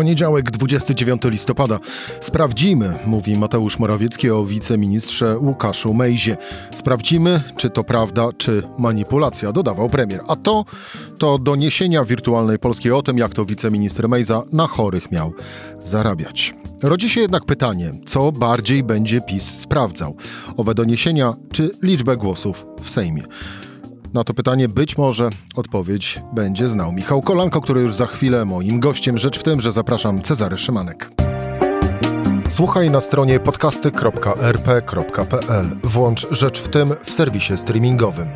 Poniedziałek, 29 listopada. Sprawdzimy, mówi Mateusz Morawiecki o wiceministrze Łukaszu Mejzie. Sprawdzimy, czy to prawda, czy manipulacja, dodawał premier. A to, to doniesienia wirtualnej Polskiej o tym, jak to wiceminister Mejza na chorych miał zarabiać. Rodzi się jednak pytanie, co bardziej będzie PiS sprawdzał? Owe doniesienia, czy liczbę głosów w Sejmie? Na to pytanie być może odpowiedź będzie znał Michał Kolanko, który już za chwilę moim gościem. Rzecz w tym, że zapraszam Cezary Szymanek. Słuchaj na stronie podcasty.rp.pl. Włącz Rzecz w tym w serwisie streamingowym.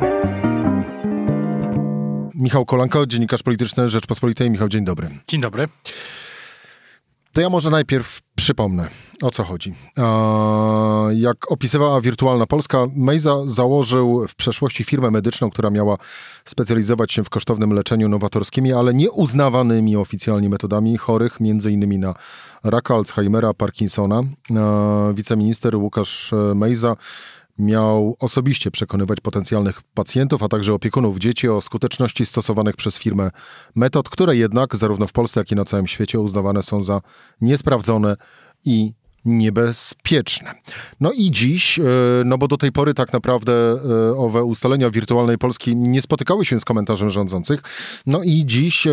Michał Kolanko, dziennikarz polityczny Rzeczpospolitej. Michał, dzień dobry. Dzień dobry. To ja może najpierw przypomnę, o co chodzi. Jak opisywała Wirtualna Polska, Mejza założył w przeszłości firmę medyczną, która miała specjalizować się w kosztownym leczeniu nowatorskimi, ale nieuznawanymi oficjalnie metodami chorych, innymi na raka, Alzheimera, Parkinsona. Wiceminister Łukasz Mejza miał osobiście przekonywać potencjalnych pacjentów, a także opiekunów dzieci o skuteczności stosowanych przez firmę metod, które jednak zarówno w Polsce, jak i na całym świecie uznawane są za niesprawdzone i niebezpieczne. No i dziś, e, no bo do tej pory tak naprawdę e, owe ustalenia wirtualnej Polski nie spotykały się z komentarzem rządzących, no i dziś e,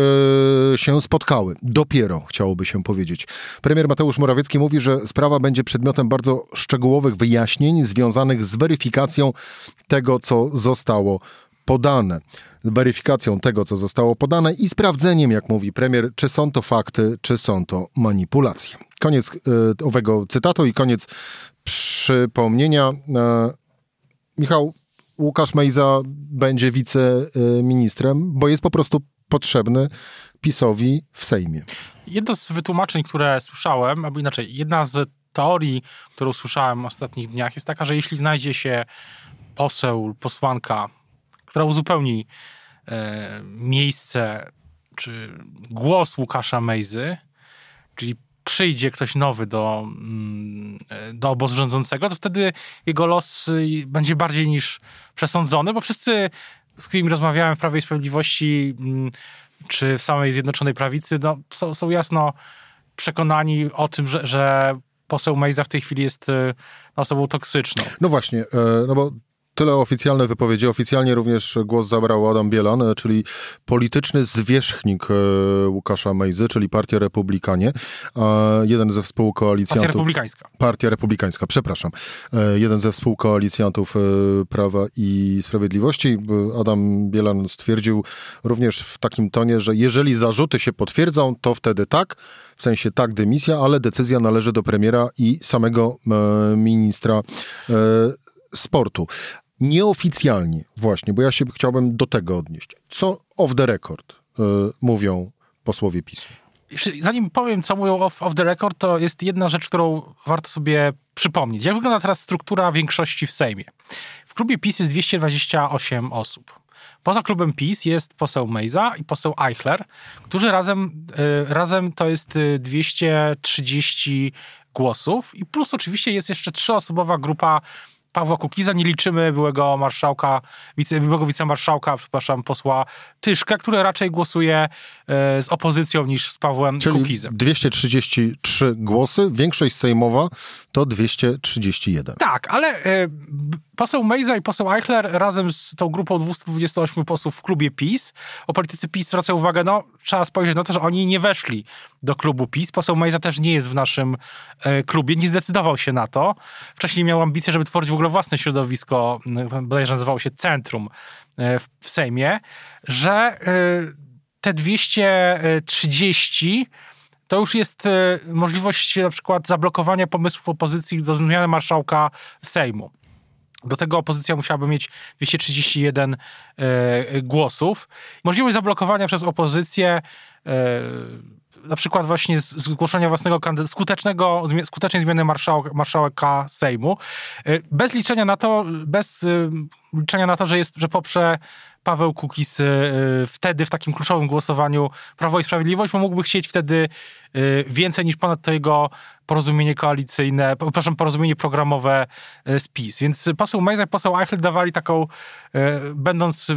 się spotkały. Dopiero, chciałoby się powiedzieć. Premier Mateusz Morawiecki mówi, że sprawa będzie przedmiotem bardzo szczegółowych wyjaśnień związanych z weryfikacją tego, co zostało podane weryfikacją tego, co zostało podane i sprawdzeniem, jak mówi premier, czy są to fakty, czy są to manipulacje. Koniec y, owego cytatu i koniec przypomnienia. Y, Michał, Łukasz Mejza będzie wiceministrem, bo jest po prostu potrzebny PiSowi w Sejmie. Jedno z wytłumaczeń, które słyszałem, albo inaczej, jedna z teorii, którą słyszałem w ostatnich dniach, jest taka, że jeśli znajdzie się poseł, posłanka która uzupełni e, miejsce czy głos Łukasza Mejzy, czyli przyjdzie ktoś nowy do, mm, e, do obozu rządzącego, to wtedy jego los y, będzie bardziej niż przesądzony, bo wszyscy, z którymi rozmawiałem w Prawie i Sprawiedliwości, mm, czy w samej Zjednoczonej Prawicy, no, są, są jasno przekonani o tym, że, że poseł Mejza w tej chwili jest y, osobą toksyczną. No właśnie, e, no bo Tyle oficjalne wypowiedzi. Oficjalnie również głos zabrał Adam Bielan, e, czyli polityczny zwierzchnik e, Łukasza Mejzy, czyli Partia Republikanie. Jeden ze współkoalicjantów... Partia Republikańska. Partia Republikańska, przepraszam. E, jeden ze współkoalicjantów Prawa i Sprawiedliwości. Adam Bielan stwierdził również w takim tonie, że jeżeli zarzuty się potwierdzą, to wtedy tak, w sensie tak dymisja, ale decyzja należy do premiera i samego ministra sportu nieoficjalnie właśnie, bo ja się chciałbym do tego odnieść. Co off the record y, mówią posłowie PiSu? Zanim powiem, co mówią off, off the record, to jest jedna rzecz, którą warto sobie przypomnieć. Jak wygląda teraz struktura większości w Sejmie? W klubie PiS jest 228 osób. Poza klubem PiS jest poseł Mejza i poseł Eichler, którzy razem, y, razem to jest 230 głosów i plus oczywiście jest jeszcze trzyosobowa grupa Pawła Kukiza, nie liczymy byłego marszałka, wice, byłego wicemarszałka, przepraszam, posła Tyszka, który raczej głosuje e, z opozycją niż z Pawłem Czyli Kukizem. 233 głosy, większość sejmowa to 231. Tak, ale e, poseł Mejza i poseł Eichler razem z tą grupą 228 posłów w klubie PiS, o politycy PiS zwracają uwagę, no trzeba spojrzeć na to, że oni nie weszli do klubu PiS. Poseł Mejza też nie jest w naszym e, klubie, nie zdecydował się na to. Wcześniej miał ambicje, żeby tworzyć w ogóle własne środowisko, bodajże nazywało się Centrum e, w, w Sejmie, że e, te 230 to już jest możliwość na przykład zablokowania pomysłów opozycji do zmiany marszałka Sejmu. Do tego opozycja musiałaby mieć 231 e, głosów. Możliwość zablokowania przez opozycję e, na przykład właśnie zgłoszenia własnego skutecznego, skutecznej zmiany marszałka, marszałka Sejmu, e, bez liczenia na to, bez liczenia na to, że jest, że poprze Paweł Kukis wtedy w takim kluczowym głosowaniu Prawo i Sprawiedliwość, bo mógłby chcieć wtedy więcej niż ponad to jego porozumienie koalicyjne, przepraszam, porozumienie programowe e, z PiS. Więc poseł Mejza i poseł Eichel dawali taką, e, będąc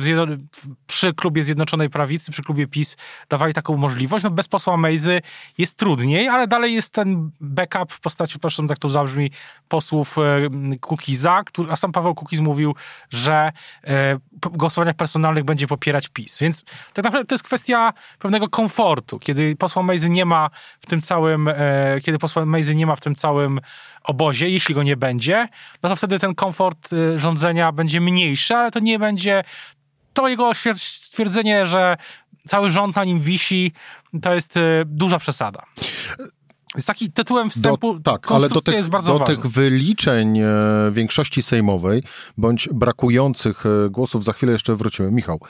przy klubie Zjednoczonej Prawicy, przy klubie PiS, dawali taką możliwość. No bez posła Mejzy jest trudniej, ale dalej jest ten backup w postaci, proszę, tak to zabrzmi, posłów Kukiza, który, a sam Paweł Kukiz mówił, że w głosowaniach personalnych będzie popierać PiS. Więc tak naprawdę to jest kwestia pewnego komfortu. Kiedy posła Mejzy nie ma w tym całym, e, kiedy posła nie ma w tym całym obozie, jeśli go nie będzie, no to wtedy ten komfort e, rządzenia będzie mniejszy, ale to nie będzie to jego stwierdzenie, że cały rząd na nim wisi, to jest e, duża przesada. Jest taki tytułem wstępu. Do, tak, ale do, tych, do tych wyliczeń e, większości sejmowej bądź brakujących e, głosów za chwilę jeszcze wrócimy. Michał,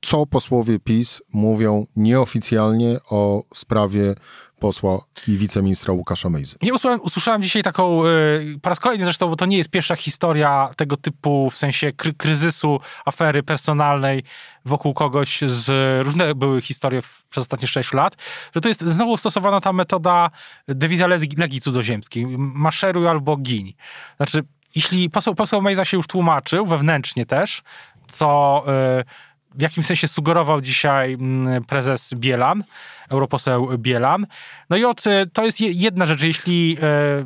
co posłowie PiS mówią nieoficjalnie o sprawie posła i wiceministra Łukasza Mejzy. Nie usłyszałem, usłyszałem dzisiaj taką, yy, po raz kolejny zresztą, bo to nie jest pierwsza historia tego typu, w sensie kry, kryzysu, afery personalnej wokół kogoś z, różne były historie w, przez ostatnie 6 lat, że to jest znowu stosowana ta metoda dewiza legii, cudzoziemskiej, maszeruj albo giń. Znaczy, jeśli poseł, poseł Mejza się już tłumaczył, wewnętrznie też, co... Yy, w jakimś sensie sugerował dzisiaj mm, prezes Bielan, europoseł Bielan. No i od, e, to jest jedna rzecz, jeśli e,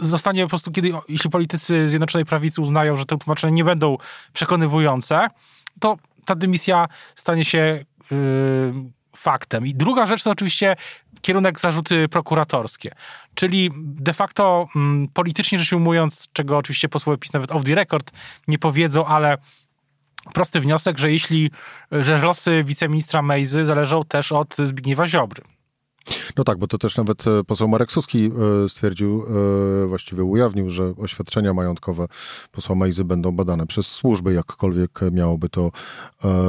zostanie po prostu, kiedy, jeśli politycy Zjednoczonej Prawicy uznają, że te tłumaczenia nie będą przekonywujące, to ta dymisja stanie się e, faktem. I druga rzecz to oczywiście kierunek zarzuty prokuratorskie, czyli de facto mm, politycznie rzecz ujmując, czego oczywiście posłowie PiS nawet off the record nie powiedzą, ale prosty wniosek, że jeśli, że losy wiceministra Mejzy zależą też od Zbigniewa Ziobry. No tak, bo to też nawet e, poseł Marek Suski e, stwierdził, e, właściwie ujawnił, że oświadczenia majątkowe posła Mejzy będą badane przez służby, jakkolwiek miałoby to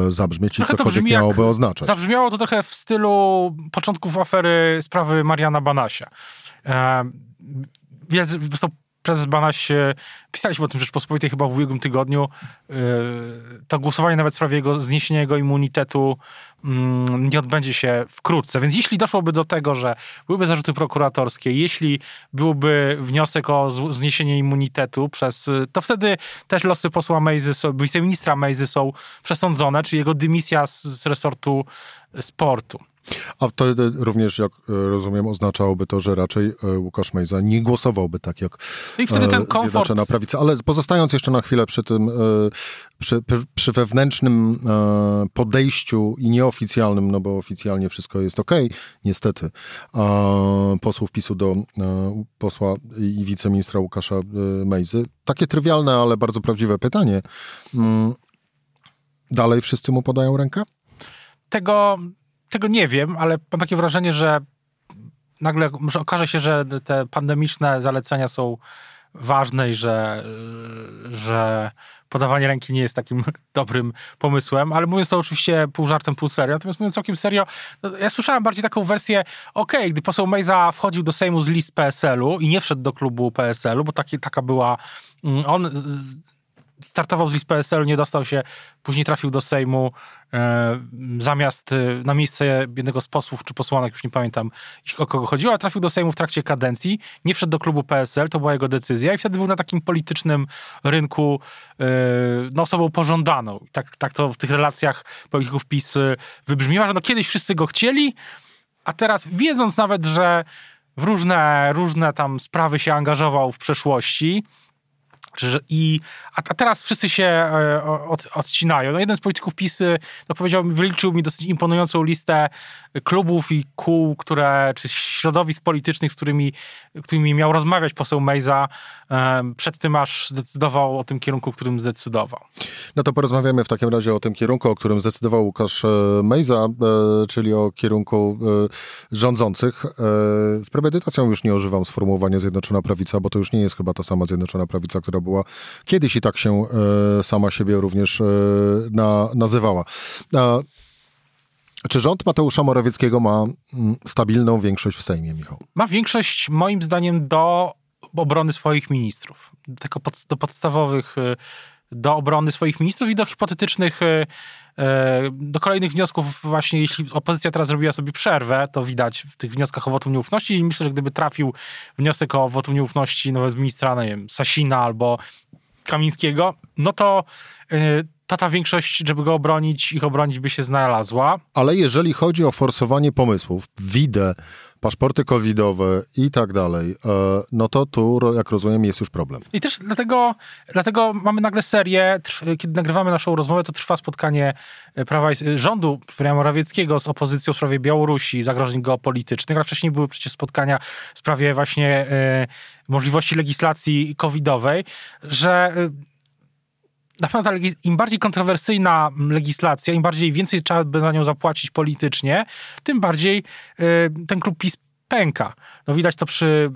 zabrzmieć trochę i cokolwiek miałoby oznaczać. Zabrzmiało to trochę w stylu początków afery sprawy Mariana Banasia. Zresztą prezes Banaś, pisaliśmy o tym Rzeczpospolitej chyba w ubiegłym tygodniu, yy, to głosowanie nawet w sprawie jego, zniesienia jego immunitetu mm, nie odbędzie się wkrótce. Więc jeśli doszłoby do tego, że byłyby zarzuty prokuratorskie, jeśli byłby wniosek o zniesienie immunitetu przez, to wtedy też losy posła Mejzy, wiceministra Mejzy są przesądzone, czyli jego dymisja z, z resortu sportu. A wtedy również, jak e, rozumiem, oznaczałoby to, że raczej e, Łukasz Mejza nie głosowałby tak jak no I wtedy ten e, komfort... Zjednoczona Prawica. Ale pozostając jeszcze na chwilę przy tym, przy, przy wewnętrznym podejściu i nieoficjalnym, no bo oficjalnie wszystko jest ok, niestety, posłów PiSu do posła i wiceministra Łukasza Mejzy. Takie trywialne, ale bardzo prawdziwe pytanie. Mm, dalej wszyscy mu podają rękę? Tego tego nie wiem, ale mam takie wrażenie, że nagle może okaże się, że te pandemiczne zalecenia są ważne i że, że podawanie ręki nie jest takim dobrym pomysłem, ale mówiąc to oczywiście pół żartem, pół serio, natomiast mówiąc całkiem serio, no, ja słyszałem bardziej taką wersję, okej, okay, gdy poseł Mejza wchodził do Sejmu z list PSL-u i nie wszedł do klubu PSL-u, bo taki, taka była, mm, on startował z list PSL-u, nie dostał się, później trafił do Sejmu, e, zamiast e, na miejsce jednego z posłów czy posłanek, już nie pamiętam o kogo chodziło, a trafił do Sejmu w trakcie kadencji, nie wszedł do klubu PSL, to była jego decyzja i wtedy był na takim politycznym rynku e, no, osobą pożądaną. Tak, tak to w tych relacjach polityków PiS wybrzmiewa, że no kiedyś wszyscy go chcieli, a teraz wiedząc nawet, że w różne, różne tam sprawy się angażował w przeszłości, i, a, teraz wszyscy się e, od, odcinają. No jeden z polityków PiS no powiedział, wyliczył mi dosyć imponującą listę klubów i kół, które, czy środowisk politycznych, z którymi, którymi miał rozmawiać poseł Mejza przed tym, aż zdecydował o tym kierunku, którym zdecydował. No to porozmawiamy w takim razie o tym kierunku, o którym zdecydował Łukasz e, Mejza, e, czyli o kierunku rządzących. Z premedytacją już nie używam sformułowania Zjednoczona Prawica, bo to już nie jest chyba ta sama Zjednoczona Prawica, która była kiedyś i tak się e, sama siebie również e, na, nazywała. Czy rząd Mateusza Morawieckiego ma mm, stabilną większość w Sejmie, Michał? Ma większość, moim zdaniem, do obrony swoich ministrów. Do, pod, do podstawowych e, do obrony swoich ministrów i do hipotetycznych e, e, do kolejnych wniosków właśnie, jeśli opozycja teraz zrobiła sobie przerwę, to widać w tych wnioskach o wotum nieufności i myślę, że gdyby trafił wniosek o wotum nieufności nawet ministra, nie wiem, Sasina albo Kamińskiego, no to ta, ta większość, żeby go obronić, ich obronić by się znalazła. Ale jeżeli chodzi o forsowanie pomysłów, widę, paszporty covidowe i tak dalej, e, no to tu, jak rozumiem, jest już problem. I też dlatego, dlatego mamy nagle serię, kiedy nagrywamy naszą rozmowę, to trwa spotkanie e, prawa rządu premiera Morawieckiego z opozycją w sprawie Białorusi, zagrożeń geopolitycznych, ale wcześniej były przecież spotkania w sprawie właśnie e, możliwości legislacji covidowej, że na pewno ta, im bardziej kontrowersyjna legislacja, im bardziej więcej trzeba by za nią zapłacić politycznie, tym bardziej y, ten klub PiS pęka. No widać to przy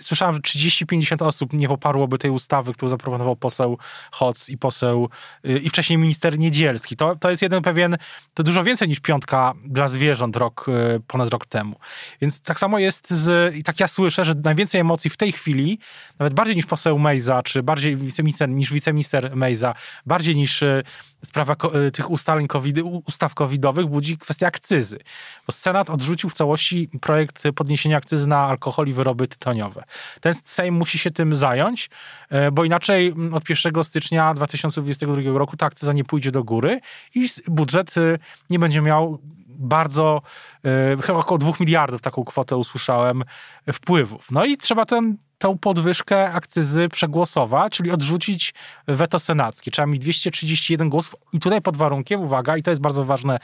słyszałem, że 30-50 osób nie poparłoby tej ustawy, którą zaproponował poseł Hoc i poseł y, i wcześniej minister Niedzielski. To, to jest jeden pewien, to dużo więcej niż piątka dla zwierząt rok, y, ponad rok temu. Więc tak samo jest z, i tak ja słyszę, że najwięcej emocji w tej chwili, nawet bardziej niż poseł Mejza, czy bardziej wiceminister, niż wiceminister Mejza, bardziej niż y, sprawa tych ustaleń COVID, ustaw covidowych budzi kwestia akcyzy. Bo Senat odrzucił w całości projekt podniesienia akcyzy na alkohol i wyroby tytoniowe. Ten Sejm musi się tym zająć, e, bo inaczej mm, od 1 stycznia 2022 roku ta akcyza nie pójdzie do góry i budżet e, nie będzie miał bardzo, e, chyba około 2 miliardów, taką kwotę usłyszałem, wpływów. No i trzeba ten, tą podwyżkę akcyzy przegłosować, czyli odrzucić weto senackie. Trzeba mieć 231 głosów i tutaj pod warunkiem, uwaga, i to jest bardzo ważne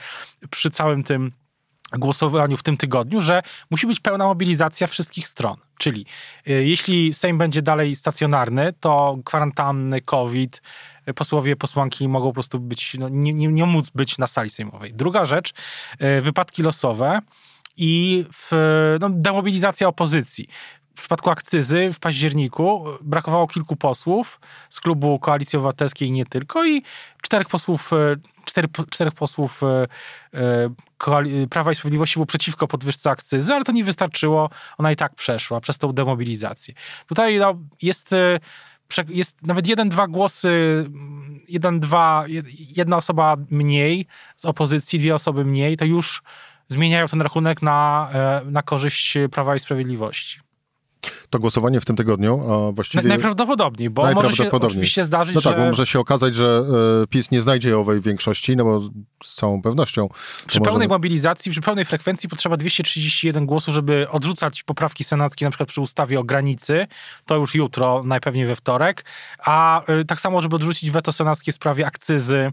przy całym tym głosowaniu w tym tygodniu, że musi być pełna mobilizacja wszystkich stron. Czyli y, jeśli Sejm będzie dalej stacjonarny, to kwarantanny, COVID, y, posłowie, posłanki mogą po prostu być, no, nie, nie, nie móc być na sali sejmowej. Druga rzecz, y, wypadki losowe i w, no, demobilizacja opozycji. W przypadku akcyzy w październiku brakowało kilku posłów z klubu Koalicji Obywatelskiej i nie tylko i czterech posłów, cztery, czterech posłów Prawa i Sprawiedliwości było przeciwko podwyżce akcyzy, ale to nie wystarczyło. Ona i tak przeszła przez tą demobilizację. Tutaj no, jest e, jest nawet jeden, dwa głosy, jeden, dwa, jedna osoba mniej z opozycji, dwie osoby mniej, to już zmieniają ten rachunek na, e, na korzyść Prawa i Sprawiedliwości to głosowanie w tym tygodniu, a właściwie... Najprawdopodobniej, bo najprawdopodobniej. może się oczywiście zdarzyć, No tak, że... bo może się okazać, że e, PiS nie znajdzie owej większości, no bo z całą pewnością... Przy pełnej mobilizacji, przy pełnej frekwencji potrzeba 231 głosów, żeby odrzucać poprawki senackie, na przykład przy ustawie o granicy, to już jutro, najpewniej we wtorek, a e, tak samo, żeby odrzucić weto senackie w sprawie akcyzy,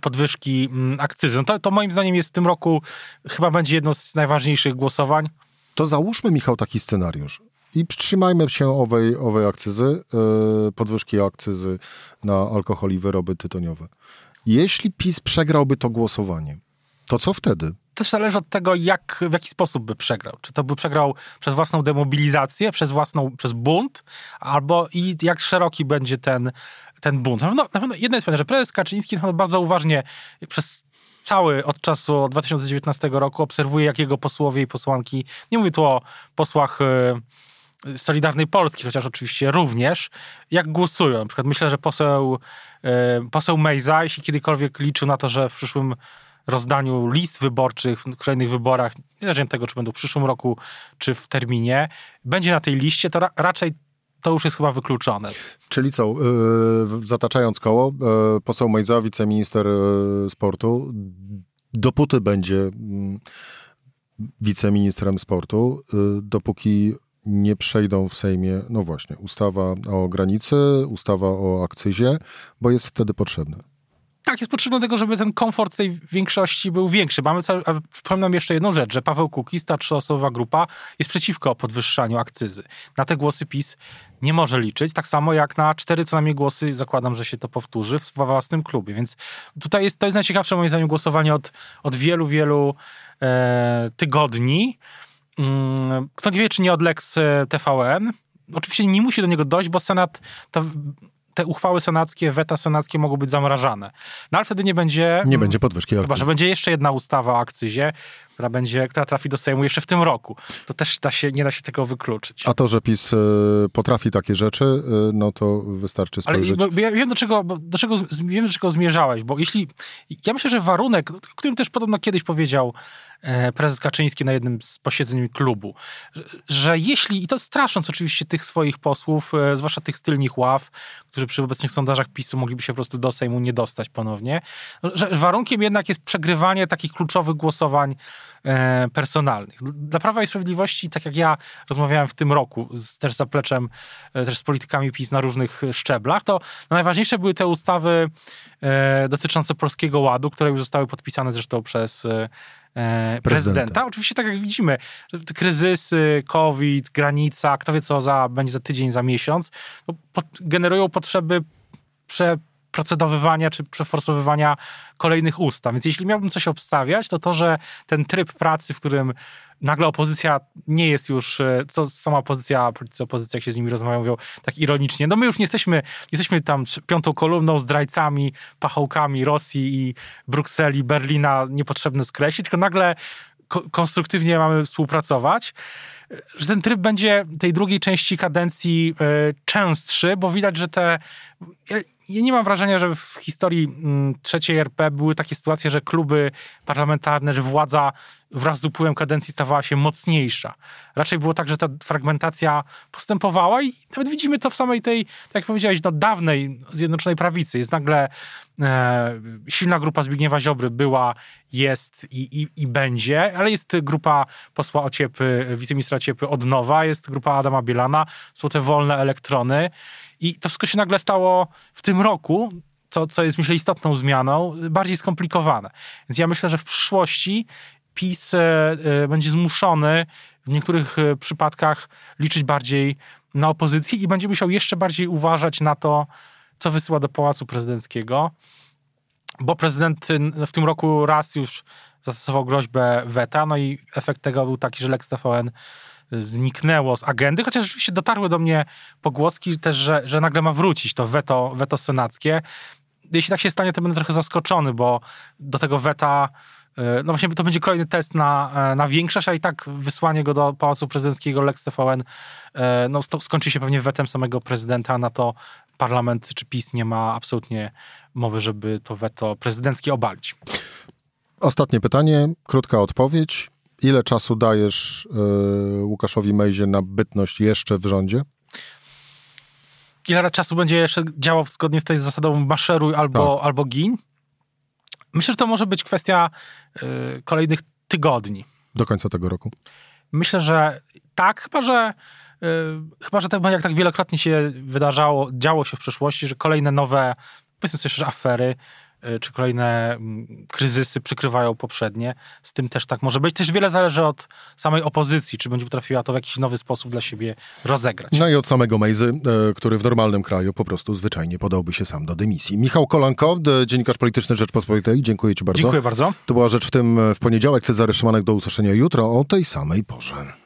podwyżki mm, akcyzy. No to, to moim zdaniem jest w tym roku, chyba będzie jedno z najważniejszych głosowań. To załóżmy, Michał, taki scenariusz. I trzymajmy się owej, owej akcyzy, yy, podwyżki akcyzy na alkohol i wyroby tytoniowe. Jeśli PiS przegrałby to głosowanie, to co wtedy? Też zależy od tego, jak, w jaki sposób by przegrał. Czy to by przegrał przez własną demobilizację, przez własną, przez bunt, albo i jak szeroki będzie ten, ten bunt. Na pewno, na pewno jedno jest pewne, że prezes Kaczyński bardzo uważnie przez cały od czasu 2019 roku obserwuje, jak jego posłowie i posłanki, nie mówię tu o posłach y, Solidarnej Polski, chociaż oczywiście również, jak głosują. Na przykład myślę, że poseł, y, poseł Mejza, jeśli kiedykolwiek liczył na to, że w przyszłym rozdaniu list wyborczych w kolejnych wyborach, niezależnie od tego, czy będą w przyszłym roku, czy w terminie, będzie na tej liście, to ra raczej to już jest chyba wykluczone. Czyli co, yy, zataczając koło, yy, poseł Mejza, wiceminister yy, sportu, dopóty będzie mm, wiceministrem sportu, dopóki nie przejdą w Sejmie, no właśnie, ustawa o granicy, ustawa o akcyzie, bo jest wtedy potrzebne. Tak, jest potrzebne tego, żeby ten komfort tej większości był większy. Mamy cały, przypominam jeszcze jedną rzecz, że Paweł Kukiz, ta trzyosobowa grupa, jest przeciwko podwyższaniu akcyzy. Na te głosy PiS nie może liczyć, tak samo jak na cztery co najmniej głosy, zakładam, że się to powtórzy, w własnym klubie. Więc tutaj jest, to jest najciekawsze moim zdaniem głosowanie od, od wielu, wielu e, tygodni. Mm, kto nie wie, czy nie od Lex TVN. Oczywiście nie musi do niego dojść, bo Senat te uchwały senackie, weta senackie mogą być zamrażane. No ale wtedy nie będzie... Nie będzie podwyżki akcji. Chyba, że będzie jeszcze jedna ustawa o akcyzie, która, będzie, która trafi do Sejmu jeszcze w tym roku. To też da się, nie da się tego wykluczyć. A to, że PiS y, potrafi takie rzeczy, y, no to wystarczy spojrzeć. Ale bo ja wiem, do czego, do czego, wiem, do czego zmierzałeś, bo jeśli... Ja myślę, że warunek, o którym też podobno kiedyś powiedział prezes Kaczyński na jednym z posiedzeń klubu, że jeśli, i to strasząc oczywiście tych swoich posłów, e, zwłaszcza tych z tylnych ław, którzy przy obecnych sondażach PiSu mogliby się po prostu do Sejmu nie dostać ponownie, że warunkiem jednak jest przegrywanie takich kluczowych głosowań e, personalnych. Dla Prawa i Sprawiedliwości, tak jak ja rozmawiałem w tym roku, z, też z zapleczem, e, też z politykami PiS na różnych szczeblach, to najważniejsze były te ustawy e, dotyczące Polskiego Ładu, które już zostały podpisane zresztą przez e, prezydenta. prezydenta. Oczywiście tak jak widzimy, kryzysy, COVID, granica, kto wie co za, będzie za tydzień, za miesiąc, no, generują potrzeby prze, procedowywania czy przeforsowywania kolejnych ustaw. Więc jeśli miałbym coś obstawiać, to to, że ten tryb pracy, w którym nagle opozycja nie jest już, co e, sama opozycja, politycy opozycja, jak się z nimi rozmawiają, mówią tak ironicznie, no my już nie jesteśmy, jesteśmy tam piątą kolumną, zdrajcami, pachołkami Rosji i Brukseli, Berlina niepotrzebne skreślić, tylko nagle konstruktywnie mamy współpracować że ten tryb będzie tej drugiej części kadencji e, częstszy, bo widać, że te. Ja, nie mam wrażenia, że w historii mm, trzeciej RP były takie sytuacje, że kluby parlamentarne, że władza wraz z upływem kadencji stawała się mocniejsza. Raczej było tak, że ta fragmentacja postępowała i nawet widzimy to w samej tej, tak jak powiedziałeś, no, dawnej Zjednoczonej Prawicy. Jest nagle e, silna grupa Zbigniewa Ziobry była, jest i, i, i będzie, ale jest grupa posła Ociepy, wiceministra Ociepy od nowa, jest grupa Adama Bielana, są te wolne elektrony i to wszystko się nagle stało w tym roku, co, co jest myślę istotną zmianą, bardziej skomplikowane. Więc ja myślę, że w przyszłości PiS e, e, będzie zmuszony w niektórych e, przypadkach liczyć bardziej na opozycję i będzie musiał jeszcze bardziej uważać na to, co wysyła do Pałacu Prezydenckiego, bo prezydent w tym roku raz już zastosował groźbę weta, no i efekt tego był taki, że Lex TVN zniknęło z agendy, chociaż rzeczywiście dotarły do mnie pogłoski też, że, że nagle ma wrócić to weto, weto senackie. Jeśli tak się stanie, to będę trochę zaskoczony, bo do tego weta E, no właśnie to będzie kolejny test na, e, na większość, a i tak wysłanie go do Pałacu Prezydenckiego Lex TVN e, no, skończy się pewnie wetem samego prezydenta, na to parlament czy PiS nie ma absolutnie mowy, żeby to weto prezydenckie obalić. Ostatnie pytanie, krótka odpowiedź. Ile czasu dajesz Łukaszowi Mejzie na bytność jeszcze w rządzie? Ile czasu będzie jeszcze działał zgodnie z tej zasadą maszeruj albo, tak. albo gin? Myślę, że to może być kwestia y, kolejnych tygodni. Do końca tego roku? Myślę, że tak, chyba że, y, chyba, że tak, jak tak wielokrotnie się wydarzało, działo się w przeszłości, że kolejne nowe, powiedzmy sobie szczerze, afery Y, czy kolejne mm, kryzysy przykrywają poprzednie. Z tym też tak może być. Też wiele zależy od samej opozycji, czy będzie potrafiła to w jakiś nowy sposób dla siebie rozegrać. No i od samego Mejzy, e, który w normalnym kraju po prostu zwyczajnie podałby się sam do dymisji. Michał Kolanko, dziennikarz polityczny Rzeczpospolitej. Dziękuję Ci bardzo. Dziękuję bardzo. To była rzecz w tym e, w poniedziałek. Cezary Szymanek do usłyszenia jutro o tej samej porze.